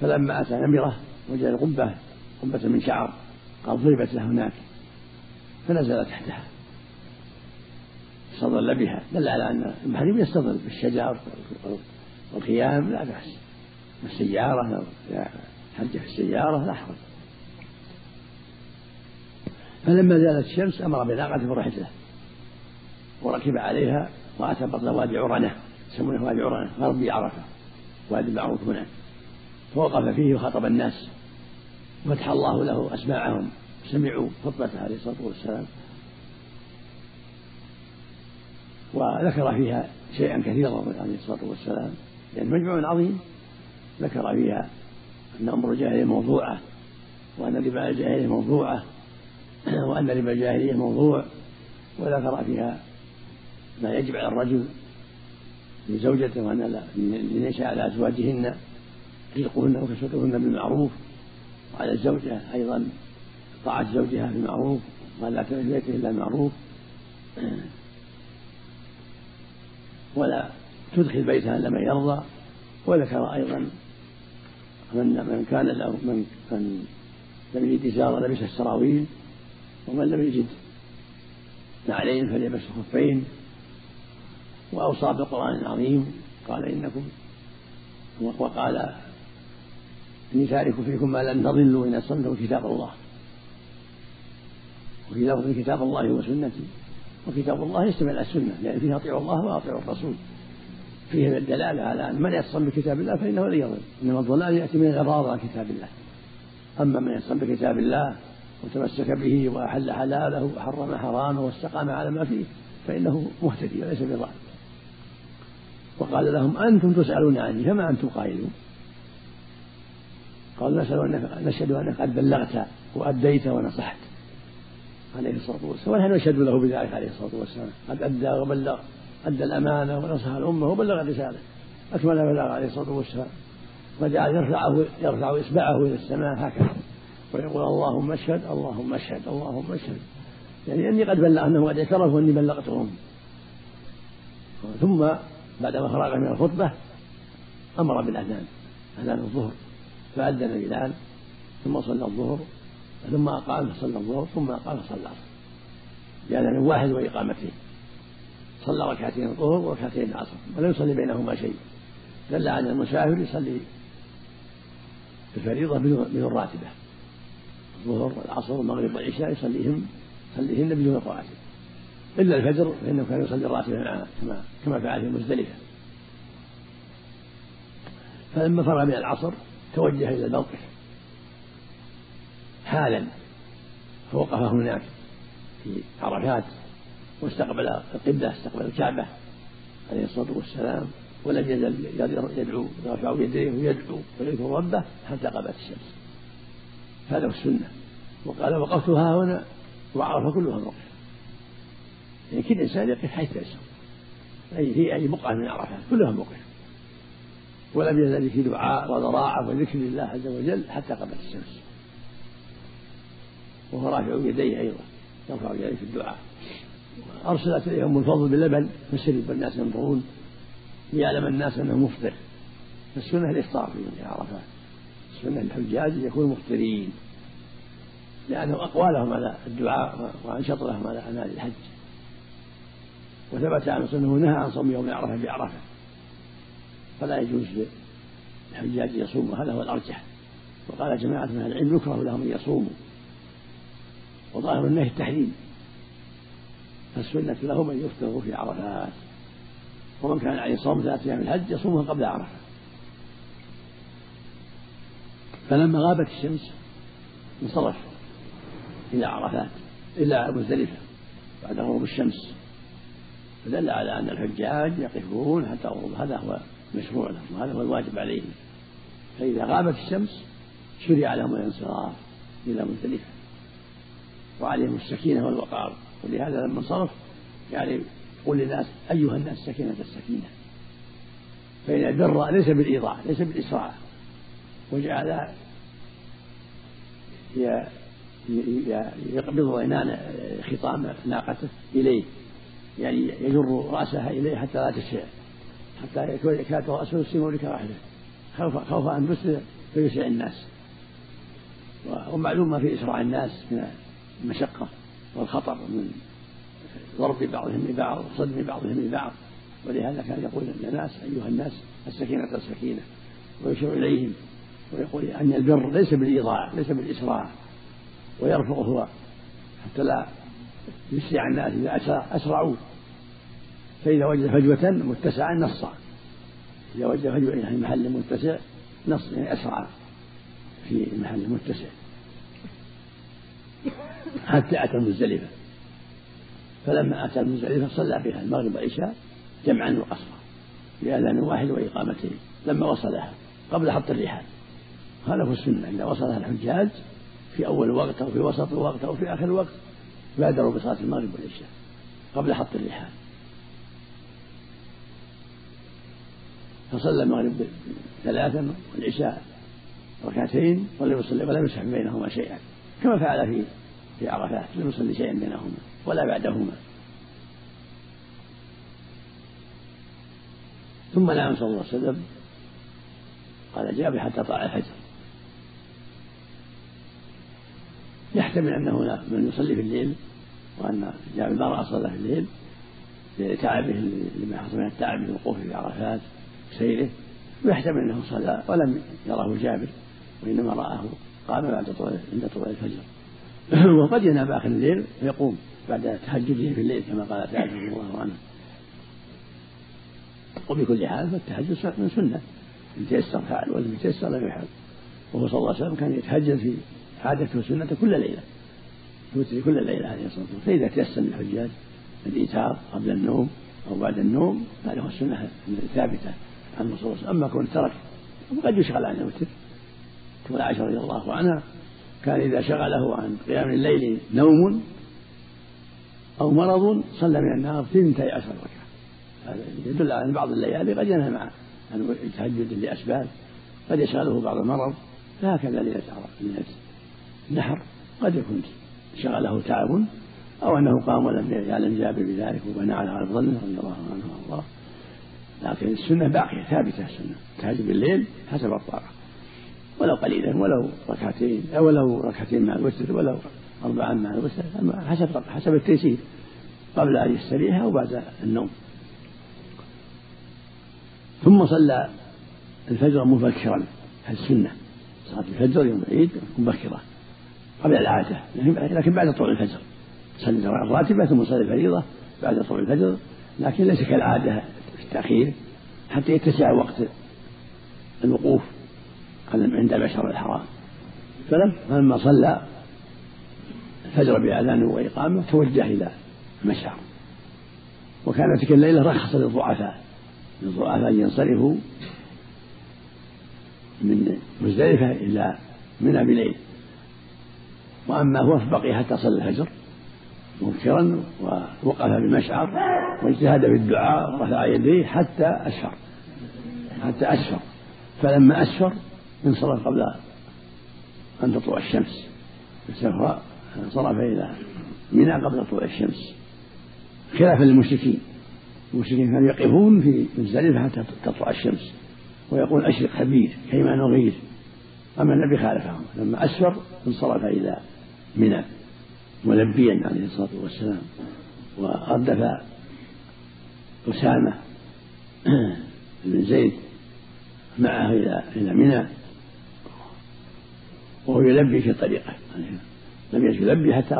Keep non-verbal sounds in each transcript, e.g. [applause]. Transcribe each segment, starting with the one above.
فلما أتى نمرة وجد القبة قبة من شعر قال ضربت له هناك فنزل تحتها. استظل بها دل على أن المحرم يستظل بالشجر والخيام لا بأس. السيارة حج في السيارة لا حرج. فلما زالت الشمس أمر بناقته برحلته وركب عليها وأتى بطن وادي عرنة يسمونه وادي عرنة غربي عرفة وادي معروف هناك. فوقف فيه وخطب الناس. وفتح الله له أسماعهم. سمعوا خطبته عليه الصلاة والسلام. وذكر فيها شيئا كثيرا عليه الصلاة والسلام. لأن مجموع عظيم. ذكر فيها أن أمر الجاهلية موضوعة وأن ربا الجاهلية موضوعة [clears throat] وأن ربا الجاهلية موضوع. وذكر فيها ما يجب على الرجل لزوجته وأن ليس على أزواجهن. رزقهن وكسوتهن بالمعروف وعلى الزوجة أيضا طاعة زوجها بالمعروف وأن لا بيته إلا المعروف. ولا تدخل بيتها إلا من يرضى. وذكر أيضا من من كان له من من لم يجد إزارا لبس السراويل ومن لم يجد نعلين فليبس خفين. وأوصى بالقرآن العظيم قال إنكم وقال إني تارك فيكم ما لن تضلوا إن أصلتم كتاب الله. لفظ كتاب الله وسنتي وكتاب الله يشتمل على السنة لأن فيها أطيعوا الله وأطيعوا الرسول. فيه الدلالة على أن من يتصل بكتاب الله فإنه لن يضل إنما الضلال يأتي من الغضاض عن كتاب الله. أما من يتصل بكتاب الله وتمسك به وأحل حلاله وحرم حرامه واستقام على ما فيه فإنه مهتدي وليس بضال. وقال لهم أنتم تسألون عني فما أنتم قائلون؟ قالوا نسأل أنك نشهد أنك قد بلغت وأديت ونصحت عليه الصلاة والسلام. ونحن نشهد له بذلك عليه الصلاة والسلام. قد أدى وبلغ أدى الأمانة ونصح الأمة وبلغ الرسالة أكمل بلغ عليه الصلاة والسلام. وجعل يرفعه يرفع إصبعه إلى السماء هكذا. ويقول اللهم اشهد اللهم اشهد اللهم اشهد. يعني أني قد بلغ أنه قد اعترف أني بلغتهم. ثم بعدما فرغ من الخطبة أمر بالأذان. أذان الظهر. فأذن بلال ثم صلى الظهر ثم أقام فصلى الظهر ثم أقام فصلى العصر. بأذان واحد وإقامتين صلى ركعتين الظهر وركعتين العصر ولم يصلي بينهما شيء. دل على المسافر يصلي الفريضة بدون راتبة. الظهر والعصر والمغرب والعشاء يصليهم يصليهن بدون رواتب إلا الفجر فإنه كان يصلي الراتبة معنا كما كما فعل في مزدلفة فلما فرغ من العصر توجه إلى الموقف حالا فوقف هناك في عرفات واستقبل القبلة استقبل الكعبة عليه الصلاة والسلام ولم يزل يدعو يرفع يديه ويدعو ويذكر ربه حتى غابت الشمس. هذا هو السنة. وقال وقفت ها هنا وعرف كلها موقف يعني كل إنسان يقف حيث يشاء. أي في أي بقعة من عرفات كلها موقف ولم يزل في دعاء وضراعة وذكر الله عز وجل حتى قبلت الشمس. وهو رافع يديه أيضا يرفع يديه في الدعاء. أرسلت إليه أم الفضل باللبن فشرب والناس ينظرون ليعلم الناس أنه مفطر. فالسنة الإفطار في يوم عرفات السنة الحجاج يكونوا مفطرين. لأنه أقوى لهم على الدعاء وأنشط لهم على أعمال الحج. وثبت عن أنه نهى عن صوم يوم عرفة بعرفة. فلا يجوز للحجاج يصوم هذا هو الأرجح. وقال جماعة من أهل العلم يكره لهم أن يصوموا. وظاهر النهي التحريم. فالسنة لهم أن يفطروا في عرفات. ومن كان عليه صوم ثلاثة أيام الحج يصومها قبل عرفة. فلما غابت الشمس انصرف إلى عرفات إلى مزدلفة بعد غروب الشمس. فدل على أن الحجاج يقفون حتى غروب. هذا هو المشروع لهم وهذا هو الواجب عليهم. فإذا غابت الشمس شرع لهم الانصراف إلى مزدلفة. وعليهم السكينة والوقار. ولهذا لما انصرف يعني يقول للناس أيها الناس سكينة السكينة. فإن البر ليس بالإيضاع ليس بالإسراع. وجعل يقبض عنان خطام ناقته إليه. يعني يجر رأسها إليه حتى لا تشع. حتى يكاد رأسه يسلم لك واحدة. خوف خوف أن تسلم فيسرع الناس. ومعلوم ما في إسراع الناس من المشقة والخطر من ضرب بعضهم ببعض وصدم بعضهم ببعض ولهذا كان يقول للناس أيها الناس السكينة السكينة. ويشير إليهم ويقول أن البر ليس بالإيضاع ليس بالإسراع ويرفض هو حتى لا يسرع الناس إذا أسرعوا. فإذا وجد فجوة متسعا نص إذا وجد فجوة في محل متسع نص يعني أسرع في محل متسع. حتى أتى المزدلفة. فلما أتى المزدلفة صلى بها المغرب والعشاء جمعا وقصرا بأذان واحد وإقامتين لما وصلها قبل حط الرحال هو السنة إذا وصلها الحجاج في أول وقت أو في وسط الوقت أو في آخر الوقت بادروا بصلاة المغرب والعشاء قبل حط الرحال فصلى المغرب ثلاثا والعشاء ركعتين ولم يصلي ولم يسح بينهما شيئا كما فعل في في عرفات لم يصلي شيئا بينهما ولا بعدهما. ثم نام صلى الله عليه وسلم. قال جابر حتى طلع الفجر. يحتمل أنه من يصلي في الليل وأن جابر ما صلى في الليل لتعبه لما حصل من التعب في وقوفه في عرفات. سيره ويحتمل انه صلى ولم يراه جابر وإنما رآه قام بعد طلوع عند طلوع الفجر. [clears throat] وقد ينام اخر الليل ويقوم بعد تهجده في الليل كما قال تعالى رضي الله عنه. وبكل حال فالتهجد من سنة إن تيسر فعل ولم يتيسر لم يفعل. وهو صلى الله عليه وسلم كان يتهجد في عادته سنته كل ليلة يوتر كل ليلة عليه الصلاة والسلام. فإذا تيسر للحجاج الايتار قبل النوم أو بعد النوم هذا هو السنة الثابتة. عنه صلى الله عليه وسلم أما كون ترك وقد يشغل عن الوتر تقول عائشة رضي الله عنها كان إذا شغله عن قيام الليل نوم أو مرض صلى من النهار ثنتي عشر ركعة. هذا يدل على أن بعض الليالي قد ينهى مع عن التهجد لأسباب. قد يشغله بعض المرض. فهكذا ليلة ليلة النحر قد يكون شغله تعب أو أنه قام ولم يعلم جابر بذلك وبنى على ظنه رضي الله عنه وأرضاه. لكن السنة باقية ثابتة السنة تهجد بالليل حسب الطاقة. ولو قليلا ولو ركعتين ولو ركعتين مع الوتر ولو أربعا مع الوتر حسب حسب التيسير قبل أن يستريح أو بعد النوم. ثم صلى الفجر مبكرا السنة. صلاة الفجر يوم العيد مبكرة قبل العادة لكن بعد طلوع الفجر. صلي الراتبة ثم صلي الفريضة بعد طلوع الفجر لكن ليس كالعادة. التأخير حتى يتسع وقت الوقوف عند المشعر الحرام فلما صلى الفجر بأذان وإقامة توجه إلى المشعر. وكانت تلك الليلة رخص للضعفاء. للضعفاء أن ينصرفوا من مزدلفة إلى منى بليل. وأما هو فبقي حتى صلى الفجر. مبكرا ووقف بمشعر واجتهد في الدعاء ورفع يديه حتى أسفر. حتى أسفر. فلما أسفر انصرف قبل أن تطلع الشمس. انصرف إلى منى قبل طلوع الشمس. خلافا للمشركين. المشركين كانوا يقفون في مزدلفة حتى تطلع الشمس. ويقول أشرق خبير كيما نغير أما النبي خالفهم. لما أسفر انصرف إلى منى. ملبيا عليه الصلاة والسلام. وردف أسامة بن زيد معه إلى إلى منى. وهو يلبي في طريقه. لم يزل يلبي حتى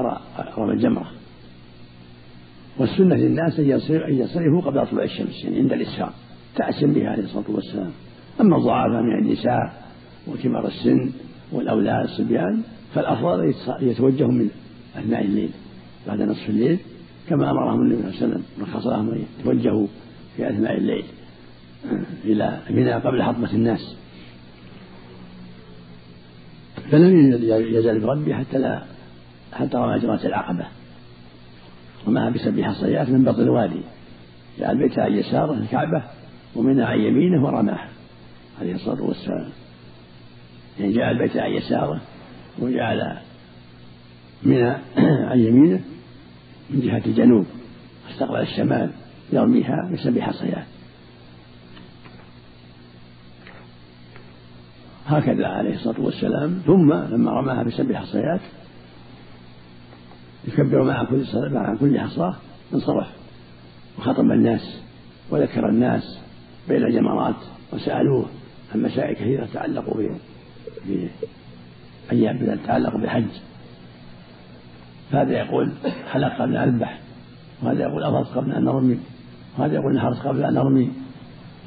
رمى الجمرة. والسنة للناس أن ينصرفوا قبل طلوع الشمس يعني عند الإسفار تأسم بها عليه الصلاة والسلام. أما الضعافة من النساء وكبار السن والأولاد الصبيان فالأفضل يتوجهوا من أثناء الليل بعد نصف الليل كما أمرهم النبي صلى الله عليه وسلم رخص لهم أن يتوجهوا في أثناء الليل [clears throat] إلى منى قبل حطمة الناس. فلم يزال بربي حتى لا حتى رمى جرات العقبة. رماها بسبع حصيات من بطن الوادي جعل البيت عن يساره الكعبة ومنى عن يمينه ورماها عليه الصلاة والسلام. يعني جعل البيت عن يساره وجعل من [clears throat] عن يمينه من جهة الجنوب واستقبل الشمال يرميها بسبع حصيات هكذا عليه الصلاة والسلام. ثم لما رماها بسبع حصيات يكبر مع كل مع كل حصاة انصرف وخطب الناس وذكر الناس بين الجمرات وسألوه عن مسائل كثيرة في أيام تتعلق بالحج. فهذا يقول حلق قبل أن أذبح وهذا يقول أفض قبل أن نرمي وهذا يقول نحرس قبل أن نرمي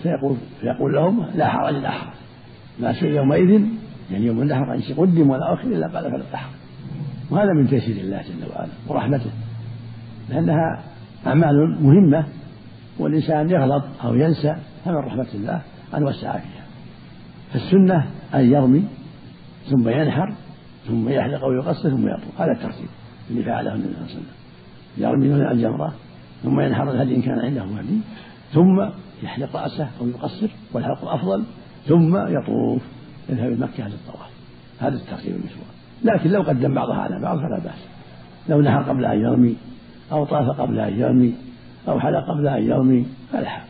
فيقول فيقول لهم لا حرج لا حرج ما سئل يومئذ يعني يوم النحر أن قدم ولا أخر إلا قال فلا تحرج. وهذا من تيسير الله جل وعلا ورحمته لأنها أعمال مهمة والإنسان يغلط أو ينسى فمن رحمة الله أن وسع فيها. فالسنة أن يرمي ثم ينحر ثم يحلق أو يقصر ثم يطلق هذا الترتيب. اللي فعله النبي صلى الله عليه وسلم. يرمي من الجمرة ثم ينحر الهدي إن كان عنده هدي ثم يحلق رأسه أو يقصر والحلق أفضل ثم يطوف يذهب مكة للطواف هذا الترتيب المشروع. لكن لو قدم بعضها على بعض فلا بأس. لو نحر قبل أن يرمي أو طاف قبل أن يرمي أو حلق قبل أن يرمي فلا حرج.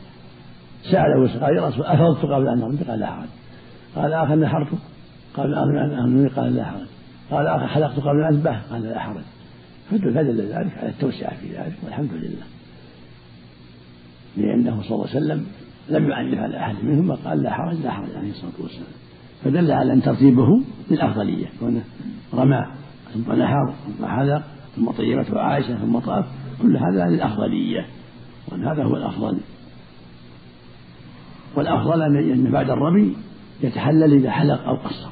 سأله قال يا رسول أفضت قبل أن أرمي؟ قال لا حرج. قال آخر نحرت قبل أن أرمي؟ قال لا حرج. قال آخر حلقت قبل أن أذبح؟ قال لا حرج. فدل ذلك على التوسعة في ذلك والحمد لله. لأنه صلى الله عليه وسلم لم يعنف على أحد منهم قال لا حرج لا حرج عليه الصلاة والسلام. فدل على أن ترتيبه للأفضلية كونه رمى ثم نحر ثم حلق ثم طيبته عائشة ثم طاف كل هذا للأفضلية وأن هذا هو الأفضل. والأفضل أن بعد الرمي يتحلل إذا حلق أو قصر.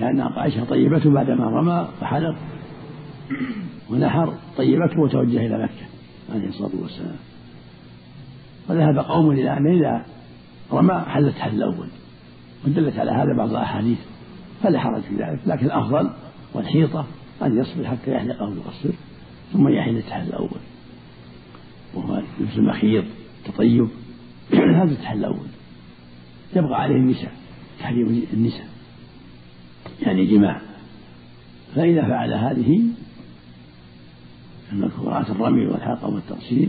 لأن عائشة طيبته بعدما رمى وحلق ونحر طيبته وتوجه إلى مكة عليه الصلاة والسلام. وذهب قوم إلى أن إذا رمى حلت حل الأول ودلت على هذا بعض الأحاديث فلا حرج في ذلك لكن الأفضل والحيطة أن يصبر حتى يحلق أو يقصر ثم يحل التحل الأول. وهو لبس المخيط تطيب. [clears throat] هذا التحل الأول. يبقى عليه النساء تحريم النساء. يعني جماع. فإذا فعل هذه المذكورات الرمي والحلقة والتقصير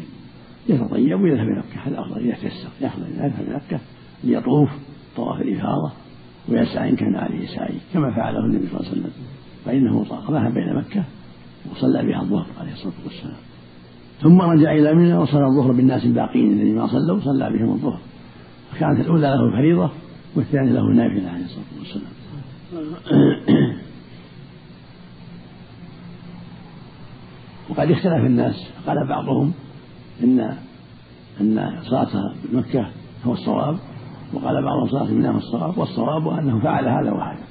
يتطيب ويذهب إلى مكة. هذا أفضل إذا تيسر يأخذ يذهب إلى مكة ليطوف طواف الإفاضة ويسعى إن كان عليه سعي كما فعله النبي صلى الله عليه وسلم. فإنه طافها بين مكة وصلى بها الظهر عليه الصلاة والسلام. ثم رجع إلى منى وصلى الظهر بالناس الباقين الذين ما صلوا صلى بهم الظهر. فكانت الأولى له فريضة والثانية له نافلة عليه الصلاة والسلام. [coughs] وقد اختلف الناس. قال بعضهم إن إن صلاة مكة هو الصواب وقال بعضهم صلاة منى هو الصواب والصواب أنه فعل هذا وهذا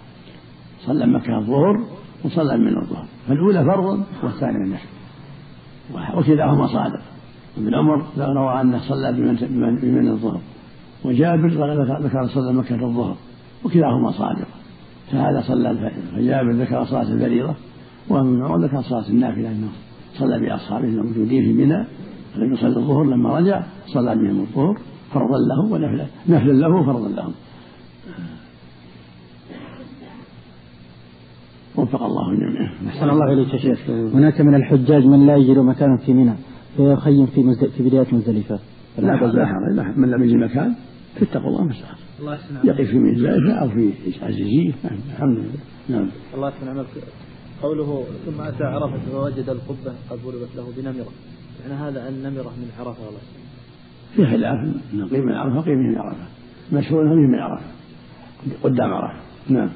صلى مكة الظهر وصلى من الظهر. فالأولى فرض والثانية النفل وكلاهما صادق. ابن عمر روى أنه صلى بمن الظهر. وجابر ذكر صلى مكة الظهر. وكلاهما صادق. فهذا صلى فجابر ذكر صلاة الفريضة وابن عمر ذكر صلاة النافلة. انه صلى بأصحابه الموجودين في منى فلم يصلي الظهر لما رجع صلى بهم الظهر فرضا له ونفلا نفلا له فرضا لهم وفق الله الجميع. أحسن الله إليك يا شيخ. هناك من الحجاج من لا يجد مكانا في منى فيخيم في مزد... في بداية مزدلفة. لا حرج من لم يجد مكان فاتقوا الله ما الله يقف في مزدلفة أو في عزيزية الحمد لله. نعم. الله يسلم عملك قوله ثم أتى عرفة فوجد القبة قد ضربت له بنمرة. يعني هذا النمرة من عرفة الله. في خلاف قيم من عرفة قيم من عرفة. مشهور أنه من عرفة. قدام عرفة. نعم.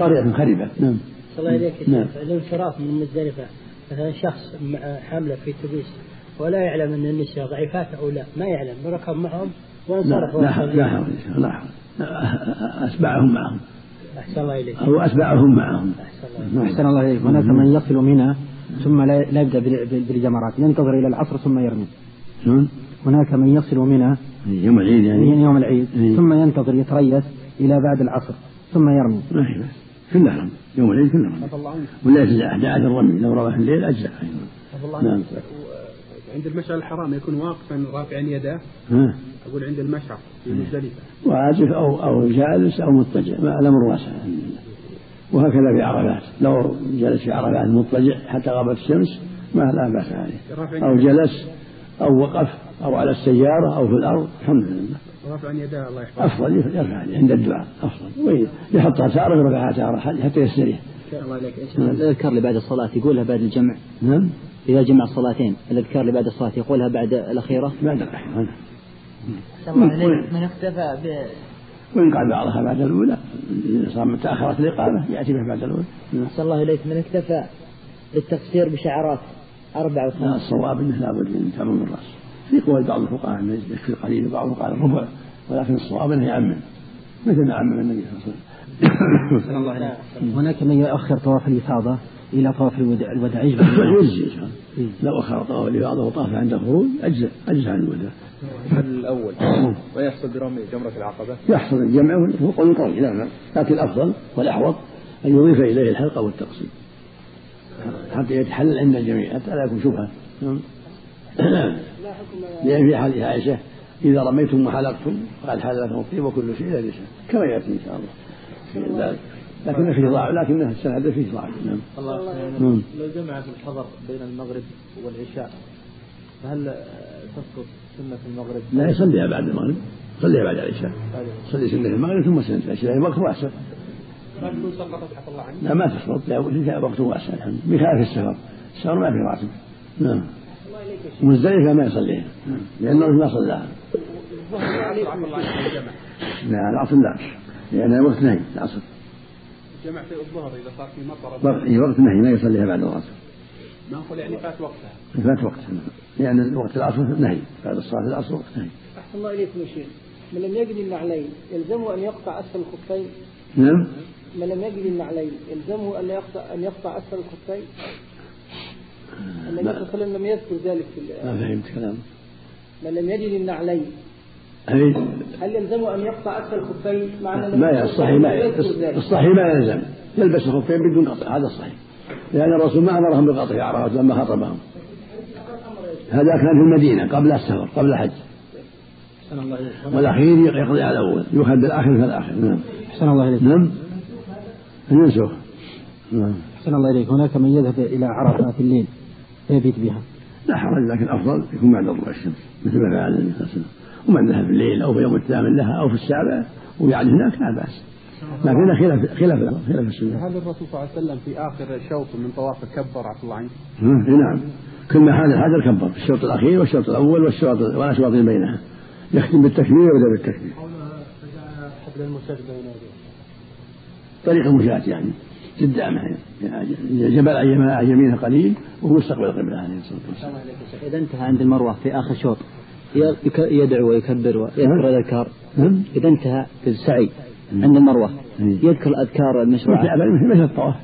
قرية خربة نعم. الله إليك نعم. الانصراف من مزدلفة. مثلا شخص حاملة في تبيس ولا يعلم أن النساء ضعيفات أو لا. ما يعلم. ركب معهم وانصرف لا لا لا حول لا حول. أتبعهم معهم. أحسن الله إليك. أو أتباعهم معهم. أحسن الله إليك. هناك من يصل منها ثم لا يبدأ بالجمرات. ينتظر إلى العصر ثم يرمي. شلون؟ هناك من يصل منها يوم العيد يعني. يوم العيد. إيه. ثم ينتظر يتريث إلى بعد العصر ثم يرمي. ما هي كله رمي. يوم العيد كله رمي. ولا يجزع أحد الرمي لو رمى في الليل أجزع نعم. عند المشعر الحرام يكون واقفا رافعا يداه أقول عند المشعر في مزدلفة. واقف أو أو جالس أو مضطجع ما الأمر واسع. وهكذا في عرفات. لو جلس في عرفات مضطجع حتى غابت الشمس ما لا بأس عليه. أو جلس أو وقف أو على السيارة أو في الأرض الحمد لله. رفع يداه الله يحفظه أفضل يرفع عند الدعاء أفضل. يحطها تارة ويرفعها تارة حتى يستريح. الله عليك. الأذكار اللي بعد الصلاة يقولها بعد الجمع. نعم. إذا جمع الصلاتين الأذكار اللي بعد الصلاة يقولها بعد الأخيرة؟ بعد الأخيرة من اكتفى ب وإن قال بعضها؟ بعد الأولى. إذا صار تأخرت الإقامة يأتي به بعد الأولى. أحسن الله إليك من اكتفى بالتقصير بشعرات أربع لا وخمس الصواب أنه لابد من تعميم الرأس. في قول بعض الفقهاء أنه يكفي القليل وبعضهم قال الربع ولكن الصواب أنه يعمم مثل ما عمم النبي صلى الله عليه وسلم. هناك من يؤخر طواف الإفاضة؟ إلى طواف الوداع يجزي [coughs] لو أخر طواف الإفاضة وطاف عند الخروج أجزى أجزى عن الوداع. الأول. ويحصل برمي جمرة العقبة. يحصل الجمع والفوق والمطر نعم لكن الأفضل والأحوط أن يضيف إليه الحلقة والتقصير حتى يتحلل عند الجميع حتى لا يكون شبهة. نعم. لأن في حديث عائشة إذا رميتم وحلقتم قال حللكم الطيب وكل شيء لسان كما يأتي إن شاء الله. في ذلك. لكن فيه ضعف لكنه السند فيه ضعف نعم. الله نعم. لو جمع في الحضر بين المغرب والعشاء فهل تسقط سنة المغرب؟ لا يصليها بعد المغرب. يصليها بعد العشاء. يصلي سنة المغرب ثم سنة العشاء لأن وقت واسع. ما تكون سقطت عفى الله عنك؟ لا ما تسقط. لا وقت واسع الحمد بخلاف السفر. السفر ما في راتب. نعم. مزدلفة ما يصليها. نعم. لأنه ما صلاها لا العصر لا. لأنها وقت نهي العصر. جمع في الظهر إذا صار في مطر. وقت وقت نهي ما يصليها بعد العصر ما نقول يعني فات وقتها؟ فات وقت لأن وقت العصر نهي بعد الصلاة العصر وقت نهي. أحسن الله إليكم يا شيخ. من لم يجد النعلين يلزمه أن يقطع أسفل الخفين؟ نعم. من لم يجد النعلين يلزمه أن يقطع أن يقطع أسفل الخفين؟ النبي صلى الله عليه وسلم لم يذكر ذلك في ما فهمت كلام من لم يجد النعلين هل يلزمه أن يقطع أسفل الخفين مع ما الله الصحيح ما الصحيح ما يلزم. يلبس الخفين بدون قطع. هذا الصحيح. لأن الرسول ما أمرهم بقطع عرفات لما خطبهم. هذا كان في المدينة قبل السفر قبل الحج. الله والأخير يقضي على الأول. يؤخذ بالآخر فالآخر نعم. أحسن الله إليك. نعم. ينسخ. نعم. أحسن الله إليك. هناك من يذهب إلى عرفة في الليل فيبيت بها. لا حرج لكن الأفضل يكون بعد طلوع الشمس. مثل ما فعل النبي صلى الله عليه وسلم. ومن ذهب في الليل أو في يوم الثامن لها أو في السابع ويعد هناك لا بأس. لكن خلاف خلاف خلاف السنة. هل الرسول صلى الله عليه وسلم في آخر شوط من طوافه كبر عفى الله عنك؟ نعم. كل ما حال هذا كبر. الشوط الأخير والشوط الأول والشوط والاشواط بينها. يختم بالتكبير ويبدا بالتكبير؟ حبل المسد بين يديه طريق المشاة يعني قدامه يعني جبل عن يمينه قليل وهو مستقبل القبلة عليه الصلاة والسلام. إذا انتهى عند المروة في آخر شوط. يدعو ويكبر ويذكر الأذكار. نعم. إذا انتهى في السعي عند المروة. يذكر الأذكار المشروعة مثل الطواف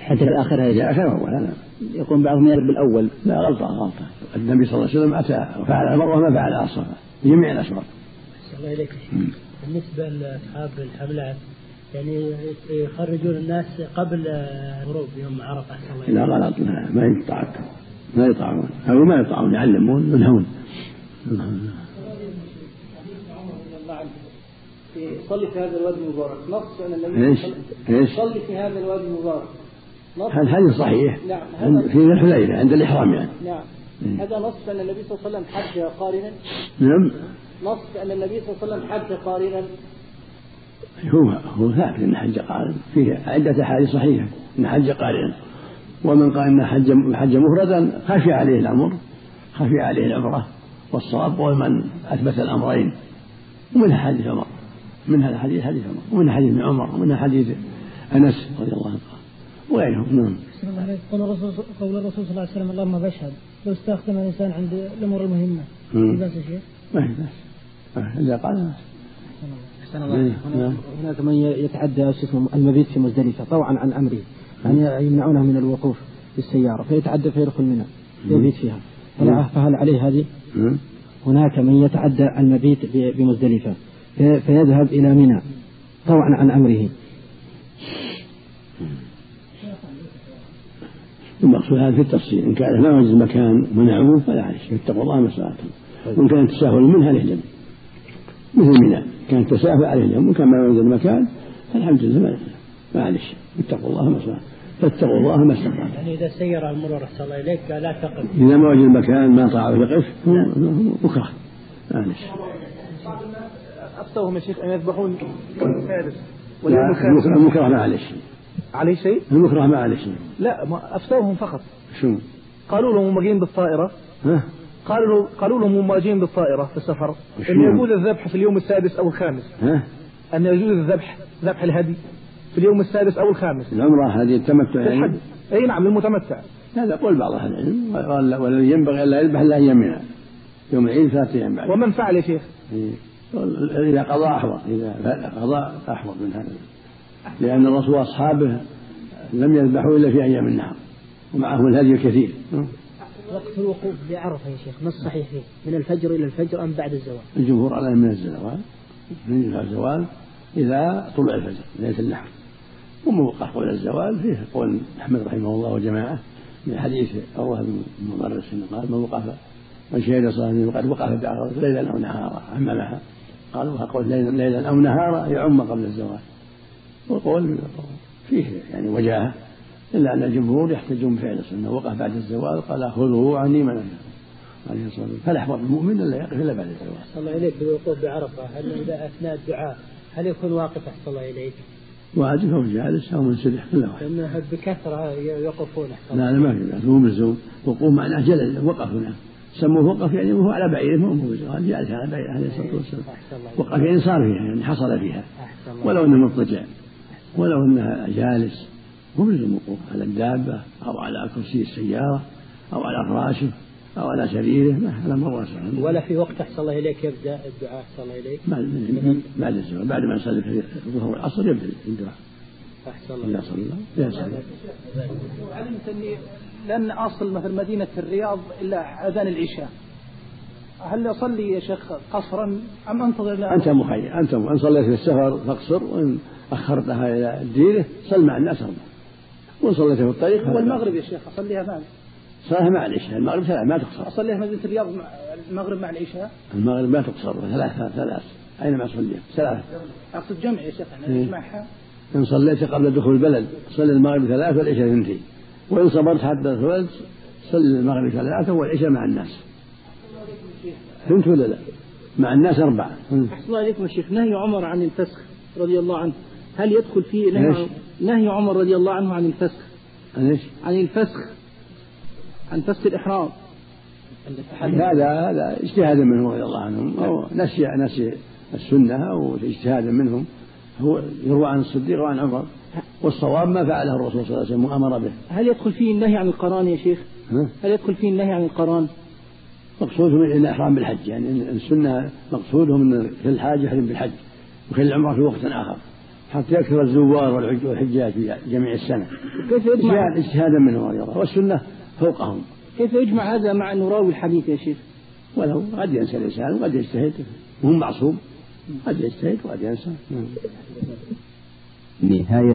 حتى في آخرها يا يجي. اخر اول لا. يقوم بعضهم يرد بالأول لا غلطة غلطة. النبي صلى الله عليه وسلم أتى وفعل المرة ما فعل الصفا جميع أحسن الله شيخ بالنسبة لأصحاب الحملات يعني يخرجون الناس قبل غروب يوم الله لا غلط لا ما يقطعون ما يقطعون أو ما يقطعون يعلمون ينهون. صلي في هذا الوادي المبارك. نص أن النبي إيش؟ إيش؟ صلي في هذا الوادي المبارك. نص. هل هذا صحيح؟ نعم. في ذي الحليفة عند الإحرام يعني. نعم. مم. هذا نص أن النبي صلى الله عليه وسلم حج قارنا. نعم. نص أن النبي صلى الله عليه وسلم حج قارنا. هو هو ثابت أن حج قارن. فيه عدة أحاديث صحيحة. أن حج قارن. ومن قال أن حج حج مفردا خفي عليه الأمر. خفي عليه العمرة والصواب ومن أثبت الأمرين. ومنها حديث عمر. منها الحديث حديث عمر. ومنها حديث ابن عمر. ومنها حديث أنس رضي الله عنه. وغيرهم. نعم. أحسن الله عليك. قول الرسول قول الرسول صلى الله عليه وسلم اللهم بشهد لو استخدم الإنسان عند الأمور المهمة. في بأس شيء؟ ما في بأس. ما- إذا قال. ما إيه، الله. نعم. هناك, هناك من يتعدى شو اسمه المبيت في مزدلفة طوعا عن أمره. يعني يمنعونه من الوقوف في السيارة فيتعدى فيدخل منها يبيت فيها. فهل عليه هذه؟ نعم. هناك من يتعدى المبيت بمزدلفة. في- فيذهب إلى منى طوعا عن أمره. المقصود هذا في التفصيل. إن كان ما وجد مكان منعوه فلا عليه اتقوا الله ما استطعتم. وإن كان التساهل منها ذنب مثل منى. كان التساهل عليه ذنب وإن كان ما وجد مكان فالحمد لله ما عليه اتقوا الله ما استطعتم. فاتقوا الله ما استطعتم. يعني إذا سير المرور أحسن الله إليك لا تقف إذا ما وجد مكان ما طاع يقف بعض الناس افتوهم يا شيخ أن يذبحون الخامس المكره ما عليه شيء. عليه شيء؟ المكره ما عليه شيء. لا ما افتوهم فقط. شو؟ قالوا لهم هم جايين بالطائرة. ها؟ قالوا له قالوا لهم هم جايين بالطائرة في السفر. أن؟ يجوز الذبح في اليوم السادس أو الخامس. ها؟ أن يجوز الذبح ذبح الهدي. في اليوم السادس أو الخامس. العمرة هذه التمتع يعني؟ أي نعم للمتمتع. هذا قول بعض أهل العلم ولا- والذي ينبغي ألا يذبح إلا منها يوم العيد ثلاثة أيام بعد. ومن فعل يا شيخ؟ إيه. إذا قضى أحوط إذا قضى أحوط من هذا. لأن الرسول وأصحابه لم يذبحوا إلا في أيام النهار ومعه الهدي الكثير. وقت الوقوف بعرفة يا شيخ ما الصحيح فيه؟ من الفجر إلى الفجر أم بعد الزوال؟ الجمهور على من الزوال. من الزوال إذا طلع الفجر ليلة النحر. وموقع قول الزوال فيه قول أحمد رحمه الله وجماعة من حديث عروة بن مضرس قال من وقف من شهد صلاة وقد وقف بعرفة ليلا أو نهارا. عممها قالوا قول ليلا, أو نهارا يعم قبل الزوال. وقول فيه يعني وجاهة إلا أن الجمهور يحتجون بفعل السنة. وقف بعد الزوال قال خذوه عني من عليه الصلاة والسلام. فلا يحفظ المؤمن إلا يقف إلا بعد الزوال. أحسن الله إليك بالوقوف بعرفة هل إذا أثناء الدعاء هل يكون واقف أحسن الله إليك؟ واجب أو جالس أو منسدح كله واحد لأنه بكثرة يوقفون أحسن. لا لا ما في بأس مو ملزوم وقوف معناه جلس وقف هنا. سموه وقف يعني وهو على بعيره مو قال جالس على بعيره عليه الصلاة والسلام. وقف يعني صار فيها يعني حصل فيها. ولو أنه مضطجع. ولو انه جالس. مو ملزم الوقوف على الدابة أو على كرسي السيارة أو على فراشه. أو على سريره ما هذا أمر واسع ولا في وقت أحسن الله إليك يبدأ الدعاء أحسن الله إليك؟ بعد بعد الزواج بعد ما يصلي في الظهر والعصر يبدأ الدعاء. أحسن إذا الله صلى. يسأل علمت أني لن أصل مثل مدينة الرياض إلا أذان العشاء. هل أصلي يا شيخ قصرا أم أنتظر إلى- أنت مخير. أنت إن صليت في السفر فاقصر وإن أخرتها إلى الديرة صل مع الناس أربع وإن صليت في الطريق هو المغرب يا شيخ أصليها مع صلاة مع العشاء. المغرب ثلاث ما تقصر. اصليها مدينة الرياض المغرب مع العشاء؟ المغرب ما تقصر. ثلاث ثلاث. أينما صليت؟ ثلاث. أقصد جمع يا شيخ إيه. يعني اجمعها إن صليت قبل دخول البلد صل المغرب ثلاث والعشاء اثنتين. وإن صبرت حتى دخلت صل المغرب ثلاثة والعشاء مع الناس. فهمت ولا لا؟ مع الناس أربعة. أحسن الله عليكم يا شيخ. نهي عمر عن الفسخ رضي الله عنه. هل يدخل فيه نهي؟ نهي عمر رضي الله عنه عن الفسخ؟ ليش؟ عن الفسخ. عن فسخ الإحرام هذا هذا اجتهادا منهم رضي الله عنهم أو نسي نسي السنة أو اجتهادا منهم. هو يروى عن الصديق وعن عمر والصواب ما فعله الرسول صلى الله عليه وسلم وأمر به. هل يدخل فيه النهي عن القران يا شيخ؟ هل يدخل فيه النهي عن القران؟ مقصودهم الإحرام بالحج يعني السنة مقصودهم أن في الحاج يحرم بالحج وفي العمرة في وقت آخر حتى يكثر الزوار والحج- والحجاج في جميع السنة. كيف يجمع؟ اجتهاد اجتهادا منهم رضي الله والسنة فوقهم. كيف يجمع هذا مع أنه راوي الحديث يا شيخ؟ ولو قد ينسى الإنسان وقد يجتهد. وهم معصوم قد يجتهد وقد ينسى. نهاية